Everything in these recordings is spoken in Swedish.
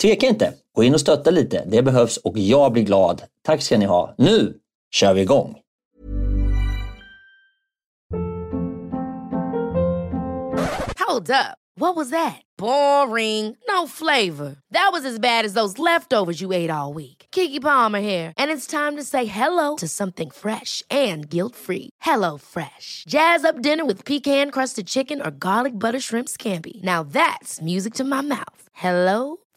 tveka inte. Gå in och stötta lite. Det behövs och jag blir glad. Tack ska ni ha. Nu kör vi igång! Hold up. What was that? Boring. No flavor. That was as bad as those leftovers you ate all week. Kiki Palmer here, and it's time to say hello to something fresh and guilt-free. Hello Fresh. Jazz up dinner with pecan-crusted chicken or garlic butter shrimp scampi. Now that's music to my mouth. Hello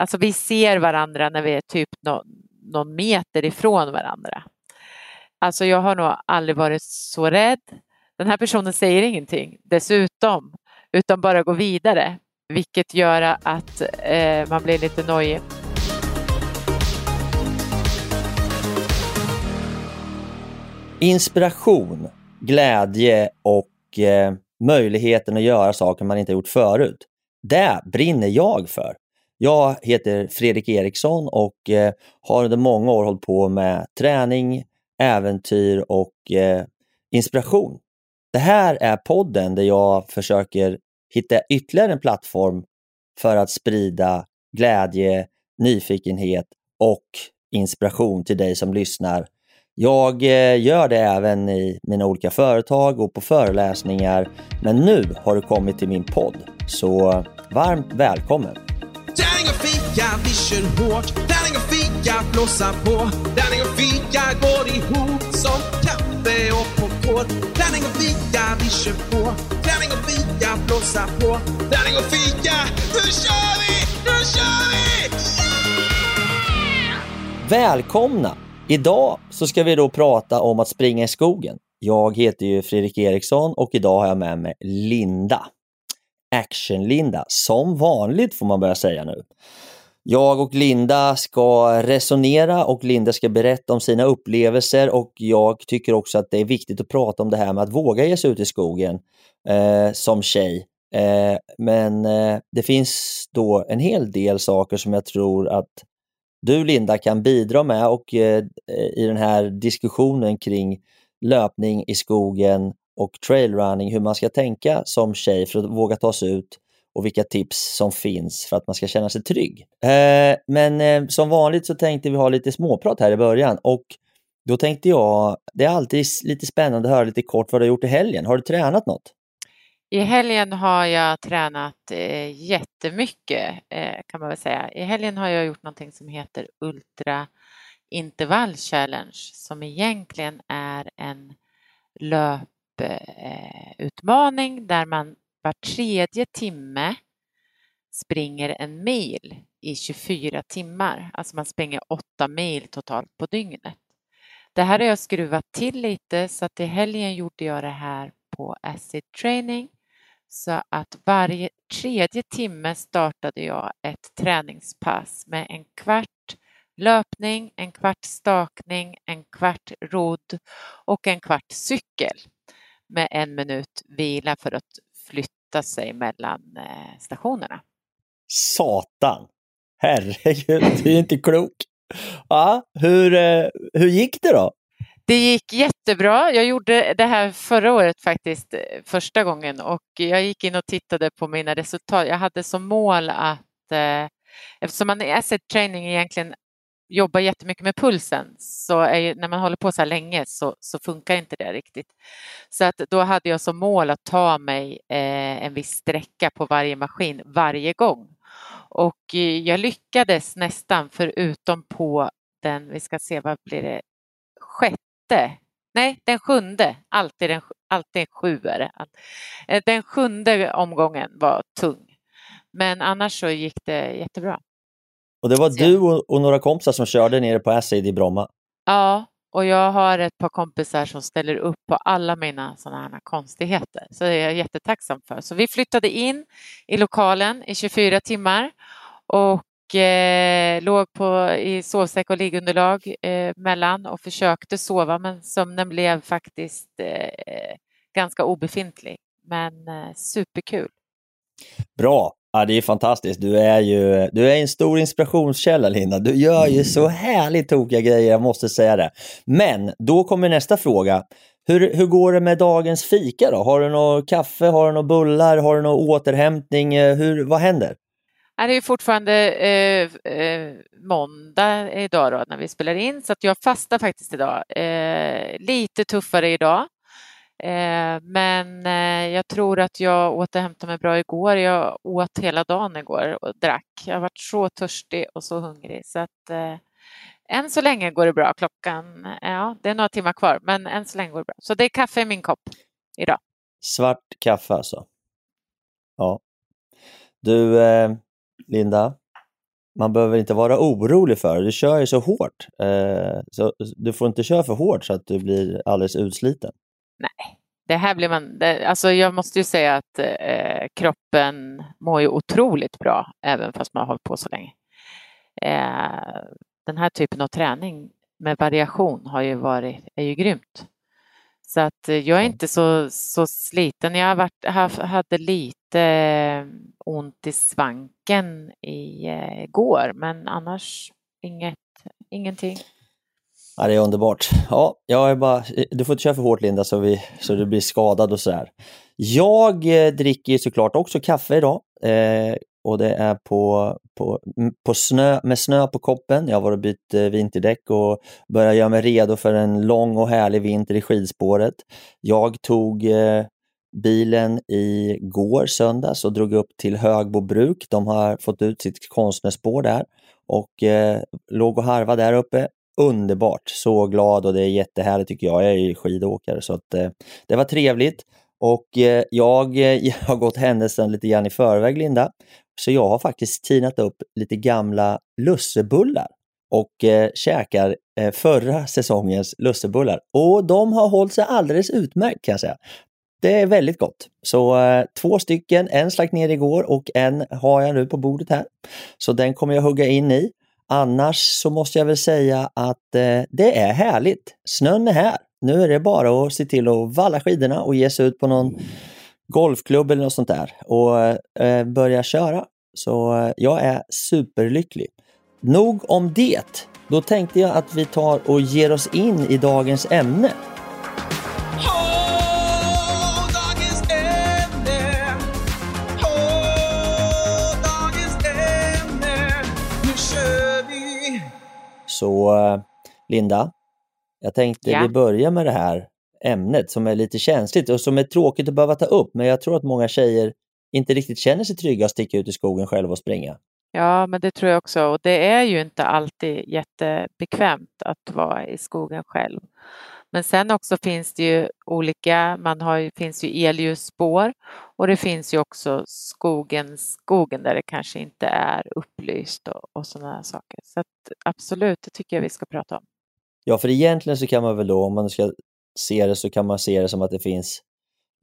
Alltså vi ser varandra när vi är typ no, någon meter ifrån varandra. Alltså jag har nog aldrig varit så rädd. Den här personen säger ingenting dessutom, utan bara går vidare, vilket gör att eh, man blir lite nojig. Inspiration, glädje och eh, möjligheten att göra saker man inte gjort förut. Det brinner jag för. Jag heter Fredrik Eriksson och eh, har under många år hållit på med träning, äventyr och eh, inspiration. Det här är podden där jag försöker hitta ytterligare en plattform för att sprida glädje, nyfikenhet och inspiration till dig som lyssnar. Jag eh, gör det även i mina olika företag och på föreläsningar, men nu har du kommit till min podd. Så varmt välkommen! Fika, vi kör hårt. Tärning och fika, blåsa på. Tärning och fika går ihop som kaffe och popcorn. Tärning och fika, vi kör på. Tärning och fika, blåsa på. Tärning och fika, nu kör vi! Nu kör vi! Yeah! Välkomna! Idag så ska vi då prata om att springa i skogen. Jag heter ju Fredrik Eriksson och idag har jag med mig Linda. Action-Linda, som vanligt får man börja säga nu. Jag och Linda ska resonera och Linda ska berätta om sina upplevelser och jag tycker också att det är viktigt att prata om det här med att våga ge sig ut i skogen eh, som tjej. Eh, men eh, det finns då en hel del saker som jag tror att du Linda kan bidra med och eh, i den här diskussionen kring löpning i skogen och trailrunning, hur man ska tänka som tjej för att våga ta sig ut och vilka tips som finns för att man ska känna sig trygg. Eh, men eh, som vanligt så tänkte vi ha lite småprat här i början och då tänkte jag, det är alltid lite spännande att höra lite kort vad du har gjort i helgen. Har du tränat något? I helgen har jag tränat eh, jättemycket eh, kan man väl säga. I helgen har jag gjort någonting som heter Ultra Intervall Challenge som egentligen är en löputmaning där man var tredje timme springer en mil i 24 timmar. Alltså man springer åtta mil totalt på dygnet. Det här har jag skruvat till lite så att i helgen gjorde jag det här på Acid Training. Så att varje tredje timme startade jag ett träningspass med en kvart löpning, en kvart stakning, en kvart rodd och en kvart cykel med en minut vila för att flytta sig mellan eh, stationerna. Satan! Herregud, du är inte klok. Ja, hur, eh, hur gick det då? Det gick jättebra. Jag gjorde det här förra året faktiskt, eh, första gången och jag gick in och tittade på mina resultat. Jag hade som mål att eftersom man i asset training egentligen jobbar jättemycket med pulsen så är ju, när man håller på så här länge så, så funkar inte det riktigt. Så att då hade jag som mål att ta mig eh, en viss sträcka på varje maskin varje gång. Och eh, jag lyckades nästan förutom på den, vi ska se vad blir det, sjätte, nej den sjunde, alltid, den, alltid sju är det. Eh, den sjunde omgången var tung. Men annars så gick det jättebra. Och det var du och, och, några kompisar som körde nere på Acid i Bromma? Ja, och jag har ett par kompisar som ställer upp på alla mina sådana här konstigheter. Så det är jag jättetacksam för. Så vi flyttade in i lokalen i 24 timmar och eh, låg på, i sovsäck och liggunderlag eh, mellan och försökte sova men sömnen blev faktiskt eh, ganska obefintlig. Men eh, superkul. Bra, Ja, det är fantastiskt. Du är ju du är en stor inspirationskälla, Linda. Du gör ju så härligt tokiga grejer, jag måste säga det. Men då kommer nästa fråga. Hur, hur går det med dagens fika då? Har du något kaffe, har du några bullar, har du någon återhämtning? Hur, vad händer? Det är fortfarande eh, eh, måndag idag då, när vi spelar in, så jag fastar faktiskt idag. Eh, lite tuffare idag. Eh, men eh, jag tror att jag återhämtade mig bra igår. Jag åt hela dagen igår och drack. Jag har varit så törstig och så hungrig så att eh, än så länge går det bra. Klockan, ja, det är några timmar kvar, men än så länge går det bra. Så det är kaffe i min kopp idag. Svart kaffe alltså? Ja. Du, eh, Linda, man behöver inte vara orolig för det. Du kör ju så hårt. så du får inte köra för hårt så att du blir alldeles utsliten. Nej, det här blir man, det, alltså jag måste ju säga att eh, kroppen mår ju otroligt bra även fast man har hållit på så länge. Eh, den här typen av träning med variation har ju varit, är ju grymt. Så att eh, jag är inte så, så sliten. Jag har varit, hade lite eh, ont i svanken igår eh, men annars inget, ingenting. Ja, det är underbart. Ja, jag är bara, du får inte köra för hårt Linda så, vi, så du blir skadad och sådär. Jag eh, dricker såklart också kaffe idag eh, och det är på, på, på snö, med snö på koppen. Jag har varit och bytt eh, vinterdäck och börjat göra mig redo för en lång och härlig vinter i skidspåret. Jag tog eh, bilen går, söndags och drog upp till Högbo bruk. De har fått ut sitt konstnärsspår där och eh, låg och harvade där uppe underbart. Så glad och det är jättehärligt tycker jag. Jag är ju skidåkare så att eh, det var trevligt. Och eh, jag, eh, jag har gått händelsen lite grann i förväg Linda. Så jag har faktiskt tinat upp lite gamla lussebullar och eh, käkar eh, förra säsongens lussebullar. Och de har hållit sig alldeles utmärkt kan jag säga. Det är väldigt gott. Så eh, två stycken, en slack ner igår och en har jag nu på bordet här. Så den kommer jag hugga in i. Annars så måste jag väl säga att eh, det är härligt. Snön är här. Nu är det bara att se till att valla skidorna och ge sig ut på någon golfklubb eller något sånt där och eh, börja köra. Så eh, jag är superlycklig. Nog om det. Då tänkte jag att vi tar och ger oss in i dagens ämne. Så eh, Linda, jag tänkte ja. vi börjar med det här ämnet som är lite känsligt och som är tråkigt att behöva ta upp, men jag tror att många tjejer inte riktigt känner sig trygga att sticka ut i skogen själva och springa. Ja, men det tror jag också. Och det är ju inte alltid jättebekvämt att vara i skogen själv. Men sen också finns det ju olika, man har, finns ju elljusspår och det finns ju också skogen, skogen där det kanske inte är upplyst och, och sådana saker. Så att, absolut, det tycker jag vi ska prata om. Ja, för egentligen så kan man väl då, om man ska se det, så kan man se det som att det finns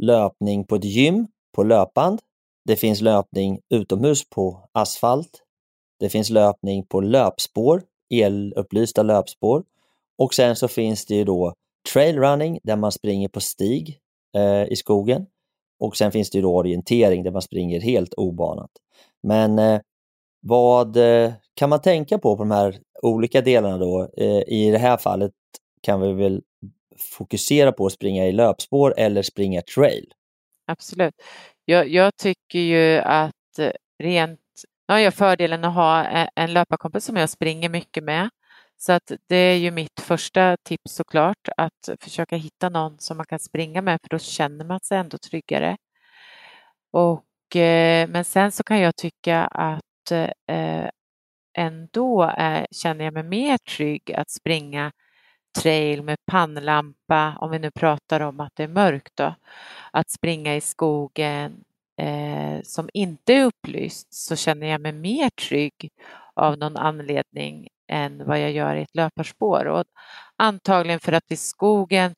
löpning på ett gym på löpband. Det finns löpning utomhus på asfalt. Det finns löpning på löpspår, elupplysta löpspår. Och sen så finns det ju då trailrunning där man springer på stig eh, i skogen. Och sen finns det ju då orientering där man springer helt obanat. Men eh, vad eh, kan man tänka på på de här olika delarna då? Eh, I det här fallet kan vi väl fokusera på att springa i löpspår eller springa trail? Absolut. Jag, jag tycker ju att eh, rent, nu har jag fördelen att ha eh, en löparkompis som jag springer mycket med. Så att det är ju mitt första tips såklart, att försöka hitta någon som man kan springa med för då känner man sig ändå tryggare. Och, eh, men sen så kan jag tycka att eh, ändå är, känner jag mig mer trygg att springa trail med pannlampa, om vi nu pratar om att det är mörkt då, att springa i skogen eh, som inte är upplyst så känner jag mig mer trygg av någon anledning än vad jag gör i ett löparspår. Och antagligen för att i skogen,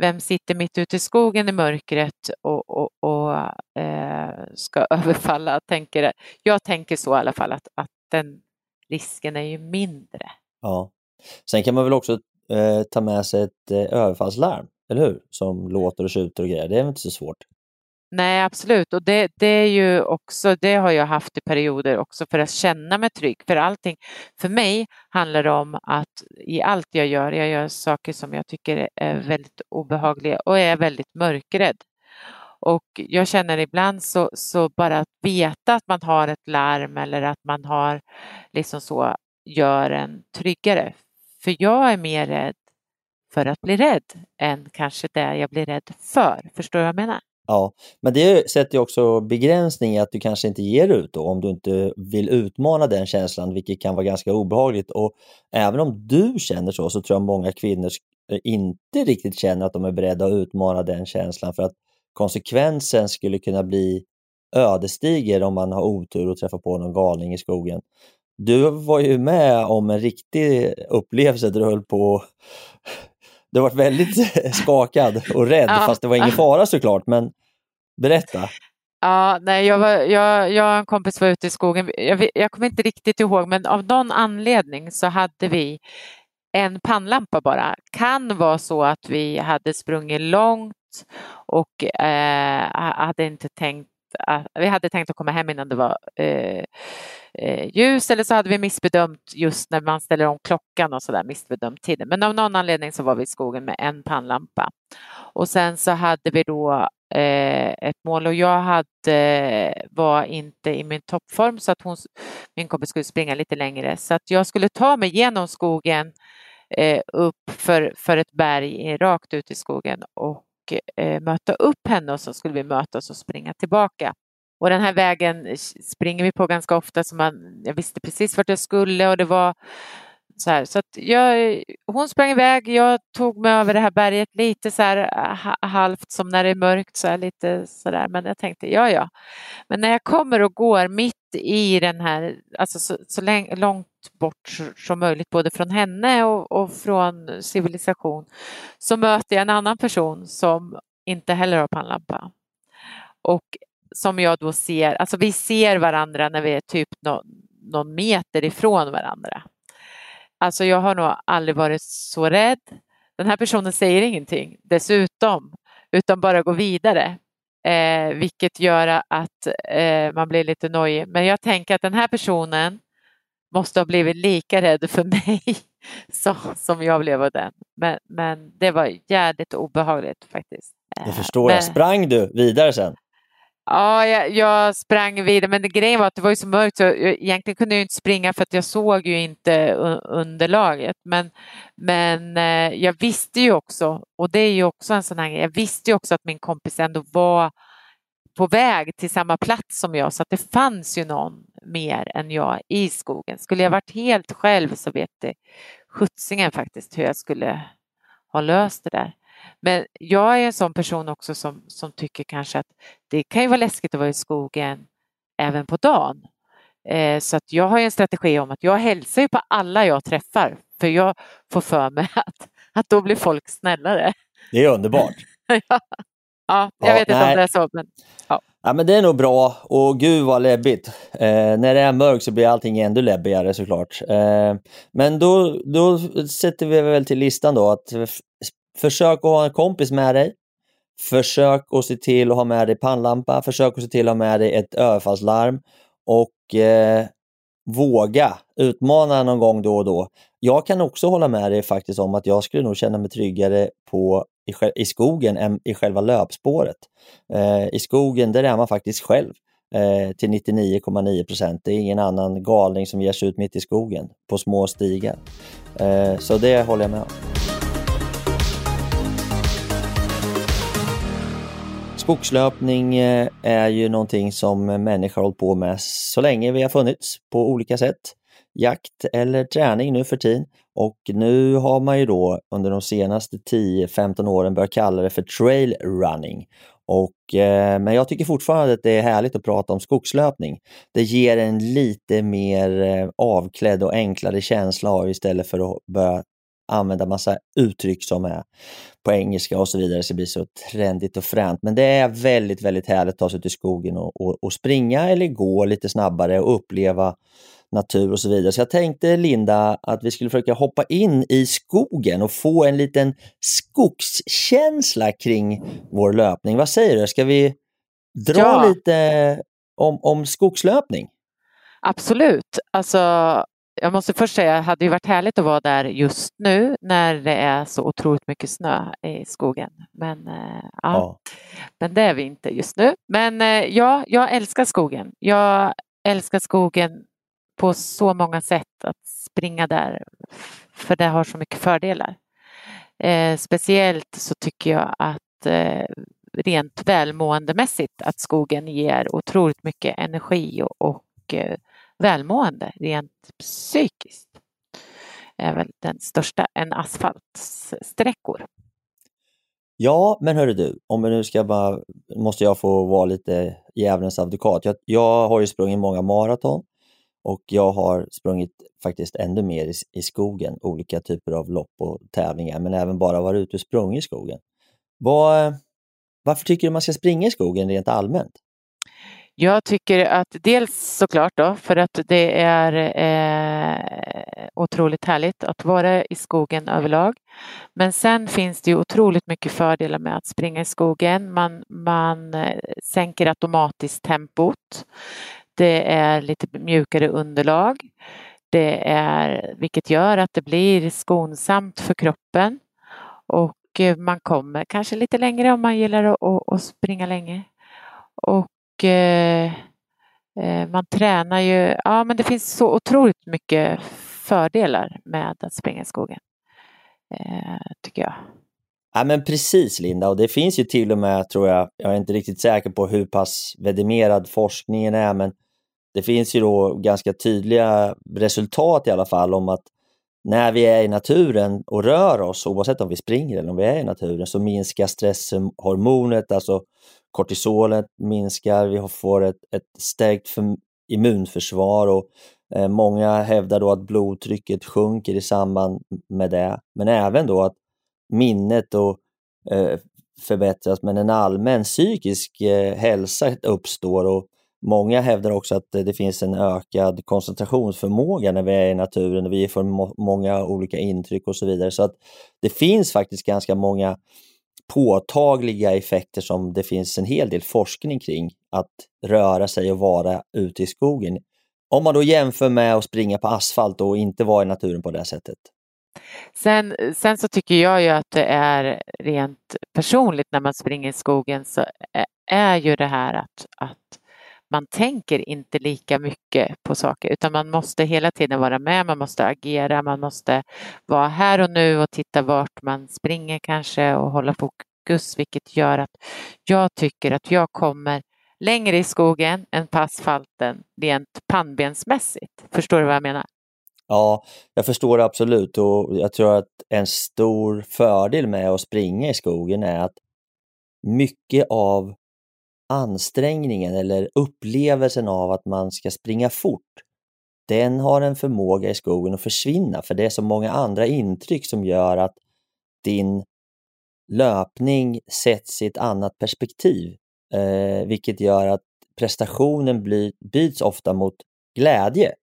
vem sitter mitt ute i skogen i mörkret och, och, och eh, ska överfalla? Tänker, jag tänker så i alla fall att, att den risken är ju mindre. Ja. Sen kan man väl också eh, ta med sig ett eh, överfallslarm, eller hur? Som låter och skjuter och grejer. Det är väl inte så svårt. Nej, absolut. Och det, det, är ju också, det har jag haft i perioder också för att känna mig trygg. För allting, för mig handlar det om att i allt jag gör, jag gör saker som jag tycker är väldigt obehagliga och är väldigt mörkrädd. Och jag känner ibland så, så bara att veta att man har ett larm eller att man har liksom så gör en tryggare. För jag är mer rädd för att bli rädd än kanske det jag blir rädd för. Förstår du vad jag menar? Ja, men det sätter ju också begränsning i att du kanske inte ger ut då, om du inte vill utmana den känslan, vilket kan vara ganska obehagligt. Och även om du känner så, så tror jag många kvinnor eh, inte riktigt känner att de är beredda att utmana den känslan för att konsekvensen skulle kunna bli ödesdiger om man har otur och träffar på någon galning i skogen. Du var ju med om en riktig upplevelse där du höll på du var väldigt skakad och rädd, ja. fast det var ingen fara såklart. Men berätta. Ja, nej, jag, var, jag, jag och en kompis var ute i skogen. Jag, jag kommer inte riktigt ihåg, men av någon anledning så hade vi en pannlampa bara. Kan vara så att vi hade sprungit långt och eh, hade inte tänkt vi hade tänkt att komma hem innan det var eh, eh, ljus eller så hade vi missbedömt just när man ställer om klockan och så där, missbedömt tiden. Men av någon anledning så var vi i skogen med en pannlampa. Och sen så hade vi då eh, ett mål och jag hade, var inte i min toppform så att hon, min kompis skulle springa lite längre så att jag skulle ta mig genom skogen eh, upp för, för ett berg rakt ut i skogen och eh, möta upp henne och så skulle vi mötas och springa tillbaka. Och den här vägen springer vi på ganska ofta så man, jag visste precis vart jag skulle och det var så här. Så att jag, hon sprang iväg, jag tog mig över det här berget lite så här eh, halvt som när det är mörkt så här lite så där. Men jag tänkte ja, ja. Men när jag kommer och går mitt i den här, alltså så, så långt bort som möjligt både från henne och, och från civilisation så möter jag en annan person som inte heller har pannlampa. Och som jag då ser, alltså vi ser varandra när vi är typ någon, någon meter ifrån varandra. Alltså jag har nog aldrig varit så rädd. Den här personen säger ingenting dessutom, utan bara går vidare. Eh, vilket gör att eh, man blir lite nojig. Men jag tänker att den här personen måste ha blivit lika rädd för mig som, som jag blev av den. Men, men det var jävligt obehagligt faktiskt. Det förstår men, jag. Sprang du vidare sen? Ja, jag, jag, sprang vidare, men grejen var att det var ju så mörkt så jag, egentligen kunde jag inte springa för att jag såg ju inte underlaget. Men, men eh, jag visste ju också, och det är ju också en sån här grej, jag visste ju också att min kompis ändå var på väg till samma plats som jag så att det fanns ju någon mer än jag i skogen. Skulle jag varit helt själv så vet det sjuttsingen faktiskt hur jag skulle ha löst det där. Men jag är en sån person också som, som tycker kanske att det kan ju vara läskigt att vara i skogen även på dagen. Eh, så att jag har en strategi om att jag hälsar ju på alla jag träffar för jag får för mig att, att då blir folk snällare. Det är underbart. ja. ja, jag Ja, vet inte nej. om det är så. Men, ja. Ja, men det är nog bra och gud vad läbbigt. Eh, när det är mörkt så blir allting ännu läbbigare såklart. Eh, men då, då sätter vi väl till listan då att försök att ha en kompis med dig. Försök att se till att ha med dig pannlampa. Försök att se till att ha med dig ett överfallslarm. Och eh, våga utmana någon gång då och då. Jag kan också hålla med dig faktiskt om att jag skulle nog känna mig tryggare på, i, i skogen än i själva löpspåret. Eh, I skogen där är man faktiskt själv eh, till 99,9 procent. Det är ingen annan galning som ger sig ut mitt i skogen på små stigar. Eh, så det håller jag med om. Skogslöpning eh, är ju någonting som människor har hållit på med så länge vi har funnits på olika sätt. Jakt eller träning nu för tiden. Och nu har man ju då under de senaste 10-15 åren börjat kalla det för trail running. Och, eh, men jag tycker fortfarande att det är härligt att prata om skogslöpning. Det ger en lite mer eh, avklädd och enklare känsla av istället för att börja använda massa uttryck som är på engelska och så vidare, så det blir så trendigt och fränt. Men det är väldigt, väldigt härligt att ta sig ut i skogen och, och, och springa eller gå lite snabbare och uppleva natur och så vidare. Så jag tänkte Linda att vi skulle försöka hoppa in i skogen och få en liten skogskänsla kring vår löpning. Vad säger du? Ska vi dra Ja. lite om, om skogslöpning? Absolut. Alltså, jag måste först säga, det hade ju varit härligt att vara där just nu när det är så otroligt mycket snö i skogen. Men, eh, ja, Ja. men det är vi inte just nu. Men eh, ja, jag älskar skogen. Jag älskar skogen på så många sätt att springa där. För det har så mycket fördelar. Eh, speciellt så tycker jag att eh, rent välmåendemässigt att skogen ger otroligt mycket energi och, och eh, välmående rent psykiskt. är väl den största än asfaltsträckor. Ja, men hörru du, om vi nu ska bara, måste jag få vara lite djävulens advokat. Jag, jag har ju sprungit många maraton och jag har sprungit faktiskt ännu mer i, i skogen, olika typer av lopp och tävlingar, men även bara varit ute och sprungit i skogen. Var, varför tycker du man ska springa i skogen rent allmänt? Jag tycker att dels såklart då för att det är eh, otroligt härligt att vara i skogen överlag. Men sen finns det ju otroligt mycket fördelar med att springa i skogen. Man, man eh, sänker automatiskt tempot. Det är lite mjukare underlag. Det är, vilket gör att det blir skonsamt för kroppen. Och eh, man kommer kanske lite längre om man gillar att, att, springa länge. Och Eh, eh, man tränar ju, ja men det finns så otroligt mycket fördelar med att springa i skogen. Eh, tycker jag. Ja, men precis Linda, och det finns ju till och med, tror jag, jag är inte riktigt säker på hur pass vedimerad forskningen är, men det finns ju då ganska tydliga resultat i alla fall om att när vi är i naturen och rör oss, oavsett om vi springer eller om vi är i naturen, så minskar stresshormonet, alltså kortisolet minskar, vi får ett, ett stärkt för, immunförsvar och eh, många hävdar då att blodtrycket sjunker i samband med det, men även då att minnet och, eh, förbättras, men en allmän psykisk eh, hälsa uppstår och Många hävdar också att det finns en ökad koncentrationsförmåga när vi är i naturen och vi får må många olika intryck och så vidare. Så att det finns faktiskt ganska många påtagliga effekter som det finns en hel del forskning kring att röra sig och vara ute i skogen. Om man då jämför med att springa på asfalt och inte vara i naturen på det sättet. Sen, sen så tycker jag ju att det är rent personligt när man springer i skogen så är ju det här att, att man tänker inte lika mycket på saker utan man måste hela tiden vara med, man måste agera, man måste vara här och nu och titta vart man springer kanske och hålla fokus vilket gör att jag tycker att jag kommer längre i skogen än på asfalten rent pannbensmässigt. Förstår du vad jag menar? Ja, jag förstår det absolut och jag tror att en stor fördel med att springa i skogen är att mycket av ansträngningen eller upplevelsen av att man ska springa fort, den har en förmåga i skogen att försvinna för det är så många andra intryck som gör att din löpning sätts i ett annat perspektiv, eh, vilket gör att prestationen blir, byts ofta mot glädje.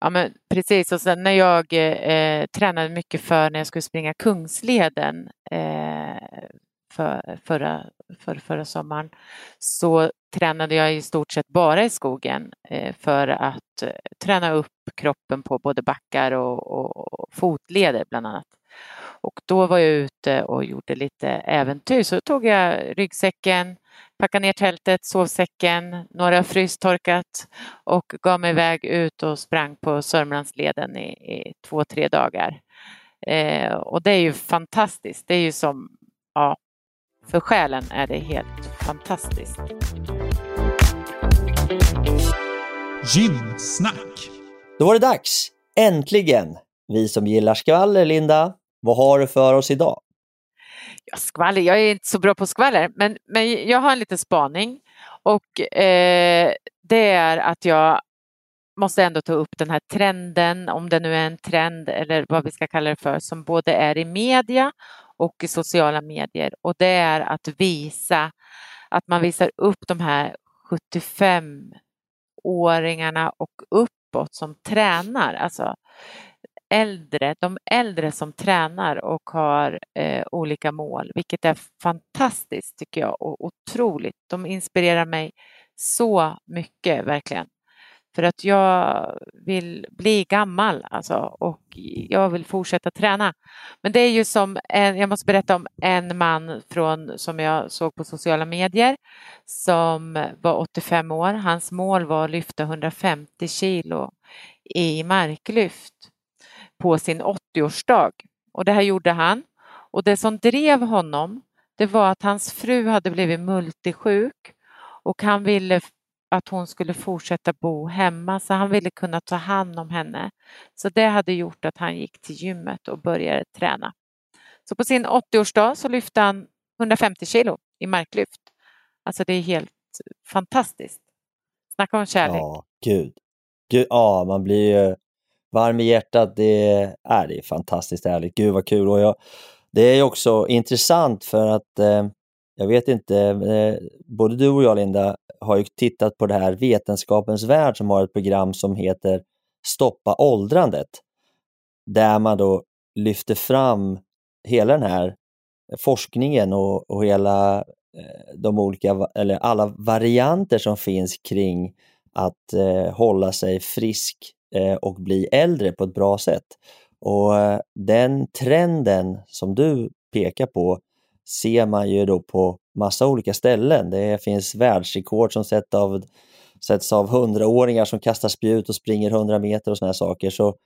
Ja, men precis. Och sen när jag eh, tränade mycket för när jag skulle springa Kungsleden eh, för, förra, för, förra sommaren så tränade jag i stort sett bara i skogen eh, för att eh, träna upp kroppen på både backar och, och, och fotleder bland annat. Och då var jag ute och gjorde lite äventyr. Så tog jag ryggsäcken, packade ner tältet, sovsäcken, några frystorkat och gav mig iväg ut och sprang på Sörmlandsleden i, i två, tre dagar. Eh, och det är ju fantastiskt. Det är ju som, ja, för själen är det helt fantastiskt. Gymsnack. Då var det dags! Äntligen! Vi som gillar skvaller, Linda, vad har du för oss idag? Ja, skvaller, jag är inte så bra på skvaller, men, men jag har en liten spaning. Och eh, det är att jag måste ändå ta upp den här trenden, om det nu är en trend eller vad vi ska kalla det för, som både är i media och i sociala medier. Och det är att visa, att man visar upp de här 75-åringarna och uppåt som tränar. Alltså äldre, de äldre som tränar och har eh, olika mål, vilket är fantastiskt tycker jag och otroligt. De inspirerar mig så mycket verkligen. För att jag vill bli gammal alltså, och jag vill fortsätta träna. Men det är ju som, en, jag måste berätta om en man från, som jag såg på sociala medier som var 85 år. Hans mål var att lyfta 150 kilo i marklyft på sin 80-årsdag. Och det här gjorde han. Och det som drev honom det var att hans fru hade blivit multisjuk och han ville att hon skulle fortsätta bo hemma så han ville kunna ta hand om henne. Så det hade gjort att han gick till gymmet och började träna. Så på sin 80-årsdag så lyfte han 150 kilo i marklyft. Alltså det är helt fantastiskt. Snacka om kärlek. Ja, gud. gud ja, man blir ju varm i hjärtat. Det är, det är fantastiskt ärligt. Gud vad kul. Och jag, det är också intressant för att eh, jag vet inte, eh, både du och jag Linda har ju tittat på det här Vetenskapens värld som har ett program som heter Stoppa åldrandet. Där man då lyfter fram hela den här forskningen och, och hela eh, de olika, eller alla varianter som finns kring att eh, hålla sig frisk eh, och bli äldre på ett bra sätt. Och eh, den trenden som du pekar på ser man ju då på massa olika ställen. Det finns världsrekord som sätts av, sätts av hundraåringar som kastar spjut och springer 100 meter och sådana saker. Så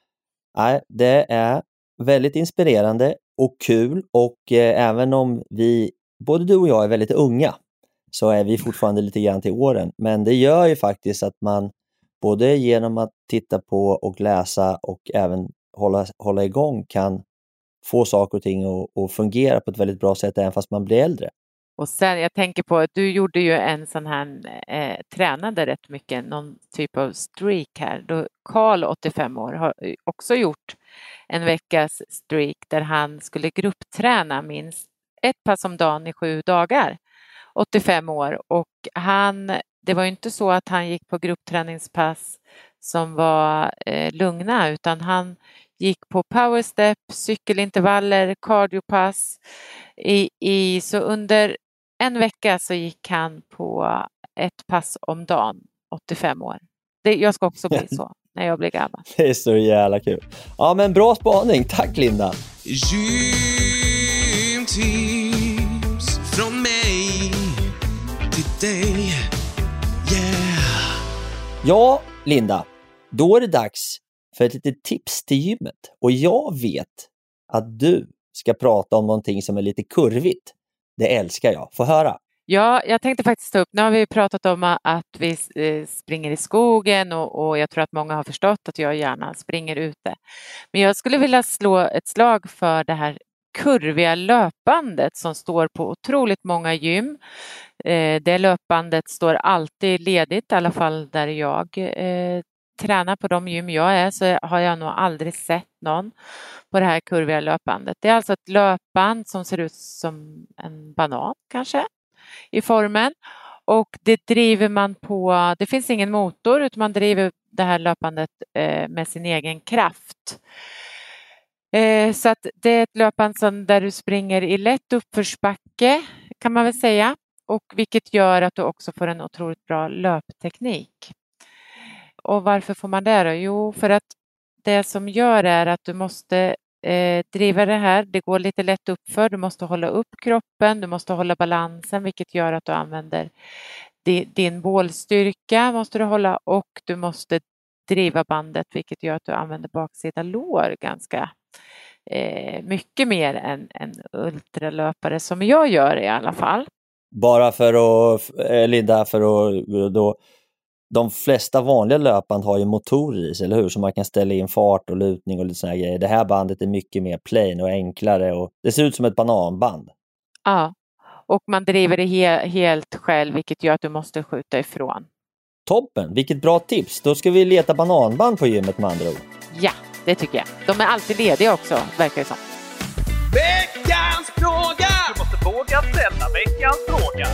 nej, det är väldigt inspirerande och kul och eh, även om vi, både du och jag är väldigt unga, så är vi fortfarande lite grann till åren. Men det gör ju faktiskt att man både genom att titta på och läsa och även hålla, hålla igång kan få saker och ting att, att fungera på ett väldigt bra sätt även fast man blir äldre. Och sen, jag tänker på, att du gjorde ju en sån här, eh, tränade rätt mycket, någon typ av streak här. Då Karl, 85 år, har också gjort en veckas streak där han skulle gruppträna minst ett pass om dagen i sju dagar. 85 år och han, det var inte så att han gick på gruppträningspass som var eh, lugna utan han gick på powerstep, cykelintervaller, cardiopass. I, i, så under en vecka så gick han på ett pass om dagen, 85 år. Det, jag ska också bli så när jag blir gammal. Det är så jävla kul. Ja, men bra spaning. Tack Linda! Gymtips från mig till dig. Yeah! Ja, Linda. Då är det dags för ett litet tips till gymmet. Och jag vet att du ska prata om någonting som är lite kurvigt. Det älskar jag. Få höra! Ja, jag tänkte faktiskt ta upp, nu har vi pratat om att vi eh, springer i skogen och, och, jag tror att många har förstått att jag gärna springer ute. Men jag skulle vilja slå ett slag för det här kurviga löpbandet som står på otroligt många gym. Eh, det löpbandet står alltid ledigt, i alla fall där jag eh, tränar på de gym jag är så har jag nog aldrig sett någon på det här kurviga löpbandet. Det är alltså ett löpband som ser ut som en banan kanske i formen och det driver man på, det finns ingen motor utan man driver det här löpbandet eh, med sin egen kraft. Eh, så att det är ett löpband som, där du springer i lätt uppförsbacke kan man väl säga och vilket gör att du också får en otroligt bra löpteknik. Och varför får man det då? Jo, för att det som gör är att du måste eh, driva det här. Det går lite lätt uppför. Du måste hålla upp kroppen, du måste hålla balansen vilket gör att du använder din, din bålstyrka måste du hålla och du måste driva bandet vilket gör att du använder baksida lår ganska eh, mycket mer än en ultralöpare som jag gör i alla fall. Bara för att, eh, Linda, för att eh, då de flesta vanliga löpband har ju motorer i sig, eller hur? Så man kan ställa in fart och lutning och lite sådana grejer. Det här bandet är mycket mer plain och enklare och det ser ut som ett bananband. Ja, och man driver det he helt själv vilket gör att du måste skjuta ifrån. Toppen, vilket bra tips! Då ska vi leta bananband på gymmet med andra ord. Ja, det tycker jag. De är alltid lediga också, verkar det som. Veckans fråga! Du måste våga ställa veckans fråga.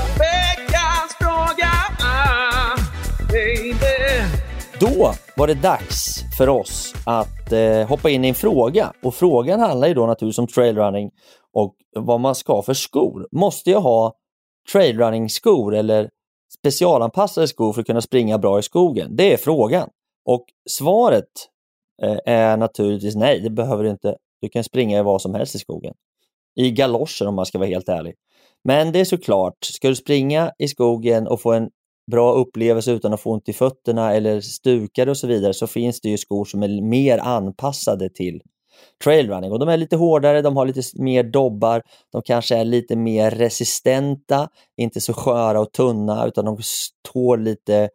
Då var det dags för oss att eh, hoppa in i en fråga. Och frågan handlar ju då naturligtvis om trailrunning och vad man ska ha för skor. Måste jag ha trailrunning-skor eller specialanpassade skor för att kunna springa bra i skogen? Det är frågan. Och svaret eh, är naturligtvis nej, det behöver du inte. Du kan springa i vad som helst i skogen. I galoscher om man ska vara helt ärlig. Men det är såklart, ska du springa i skogen och få en bra upplevelse utan att få ont i fötterna eller stukade och så vidare så finns det ju skor som är mer anpassade till trailrunning. Och de är lite hårdare, de har lite mer dobbar, de kanske är lite mer resistenta, inte så sköra och tunna utan de tål lite,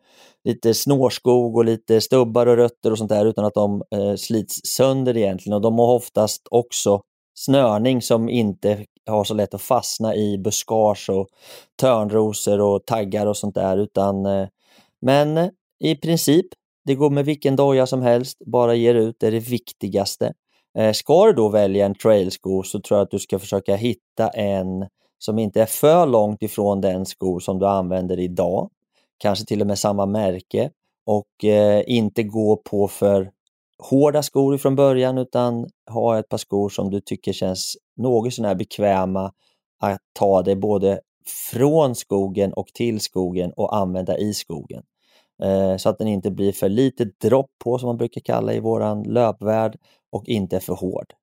lite snårskog och lite stubbar och rötter och sånt där utan att de eh, slits sönder egentligen. Och de har oftast också snörning som inte har så lätt att fastna i buskage och törnrosor och taggar och sånt där. Utan, eh, men i princip, det går med vilken doja som helst, bara ger ut, det är det viktigaste. Eh, ska du då välja en trailsko så tror jag att du ska försöka hitta en som inte är för långt ifrån den sko som du använder idag. Kanske till och med samma märke och eh, inte gå på för hårda skor från början utan ha ett par skor som du tycker känns något sånär bekväma att ta dig både från skogen och till skogen och använda i skogen. Eh, så att den inte blir för lite dropp på som man brukar kalla i våran löpvärld och inte för hård.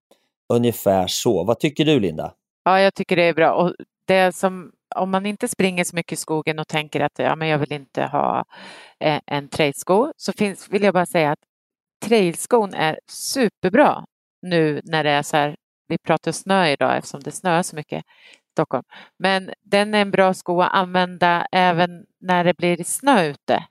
Ungefär så. Vad tycker du Linda? Ja, jag tycker det är bra. Och det som, om man inte springer så mycket i skogen och tänker att ja, men jag vill inte ha eh, en trailsko så finns, vill jag bara säga att trailskon är superbra nu när det är så här, vi pratar snö idag eftersom det snöar så mycket i Stockholm. Men den är en bra sko att använda även när det blir snö ute.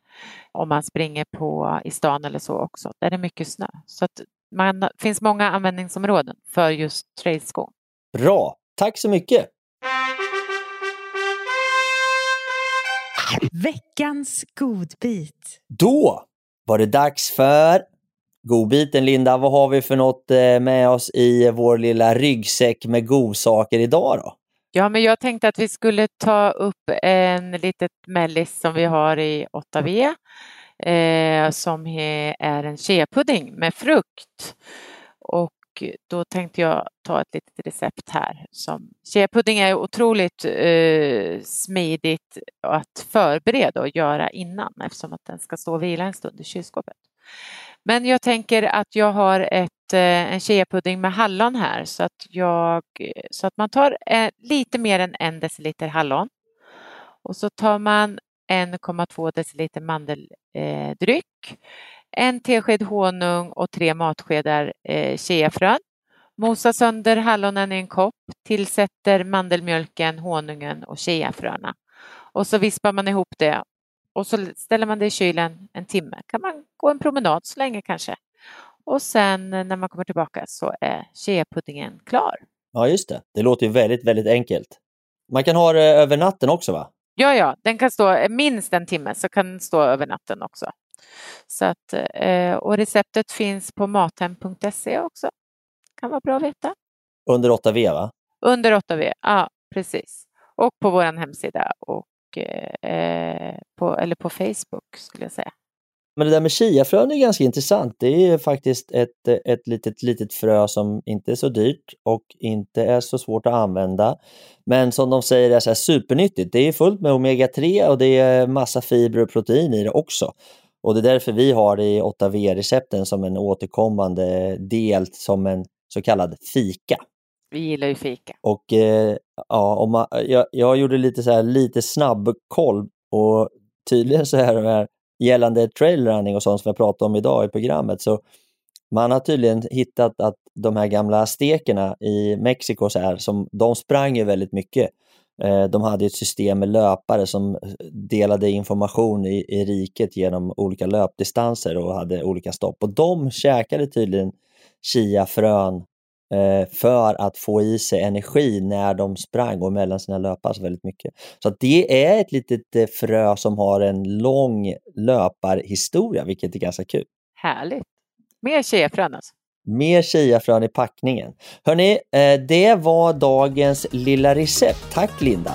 Om man springer på, i stan eller så också, där det är mycket snö. Så att det finns många användningsområden för just trailskon. Bra, tack så mycket! Veckans godbit. Då var det dags för godbiten. Linda, vad har vi för något eh, med oss i vår lilla ryggsäck med godsaker idag då? Ja, men jag tänkte att vi skulle ta upp en litet mellis som vi har i 8V eh, som är en cheapudding med frukt. Och då tänkte jag ta ett litet recept här. Som, cheapudding är otroligt eh, smidigt att förbereda och göra innan eftersom att den ska stå och vila en stund i kylskåpet. Men jag tänker att jag har ett, eh, en cheapudding med hallon här så att, jag, eh, så att man tar eh, lite mer än en deciliter hallon och så tar man 1,2 deciliter mandeldryck, en tesked honung och tre matskedar cheafrön. Mosa sönder hallonen i en kopp, tillsätter mandelmjölken, honungen och cheafröna Och så vispar man ihop det och så ställer man det i kylen en timme. Kan man gå en promenad så länge kanske. Och sen när man kommer tillbaka så är cheapuddingen klar. Ja, just det. Det låter ju väldigt, väldigt enkelt. Man kan ha det över natten också va? Ja, ja, den kan stå minst en timme så kan den stå över natten också. Så att, eh, och receptet finns på mathem.se också. Kan vara bra att veta. Under 8V va? Under 8V, ja precis. Och på vår hemsida och eh, på, eller på Facebook skulle jag säga. Men det där med chiafrön är ganska intressant. Det är faktiskt ett, ett litet, litet frö som inte är så dyrt och inte är så svårt att använda. Men som de säger är så här supernyttigt. Det är fullt med omega-3 och det är massa fibrer och protein i det också. Och det är därför vi har det i 8V-recepten som en återkommande del som en så kallad fika. Vi gillar ju fika. Och eh, ja, om man, jag, jag gjorde lite så här, lite snabb koll och tydligen så här, här gällande trailrunning och sånt som jag pratade om idag i programmet så man har tydligen hittat att de här gamla stekerna i Mexiko så här, som, de sprang ju väldigt mycket. Eh, de hade ett system med löpare som eh, delade information i, i riket genom olika löpdistanser och hade olika stopp. Och de käkade tydligen chiafrön för att få i sig energi när de sprang och mellan sina löppass väldigt mycket. Så det är ett litet eh, frö som har en lång löparhistoria, vilket är ganska kul. Härligt. Mer chiafrön alltså. Mer chiafrön i packningen. Hörni, eh, det var dagens lilla recept. Tack Linda!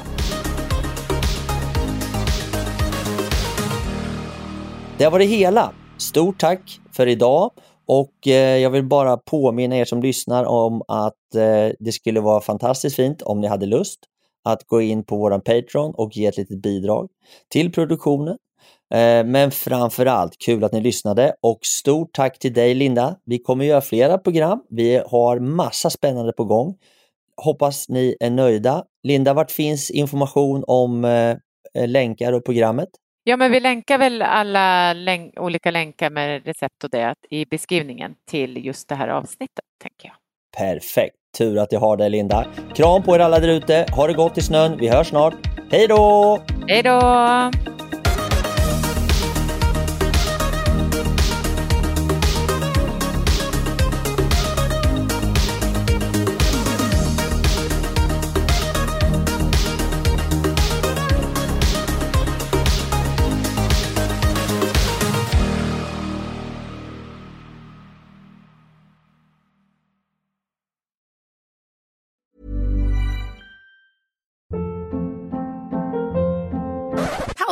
Det var det hela. Stort tack för idag och eh, jag vill bara påminna er som lyssnar om att eh, det skulle vara fantastiskt fint om ni hade lust att gå in på våran Patreon och ge ett litet bidrag till produktionen. Eh, men framför allt kul att ni lyssnade och stort tack till dig Linda. Vi kommer göra flera program. Vi har massa spännande på gång. Hoppas ni är nöjda. Linda, vart finns information om eh, eh, länkar och programmet? Ja, men vi länkar väl alla länk olika länkar med recept och det i beskrivningen till just det här avsnittet, tänker jag. Perfekt! Tur att jag har dig Linda. Kram på er alla där ute. Ha det gott i snön. Vi hörs snart. Hej då! Hej då!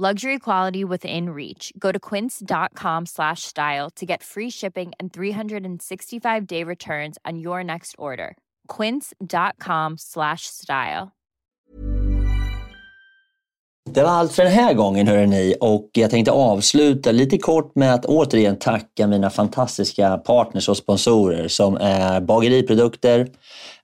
Luxury quality within reach. Go to quince.com slash style to get free shipping and 365 day returns on your next order. Quince.com slash style. Det var allt för den här gången hörrni och jag tänkte avsluta lite kort med att återigen tacka mina fantastiska partners och sponsorer som är Bageriprodukter,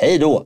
Hej då!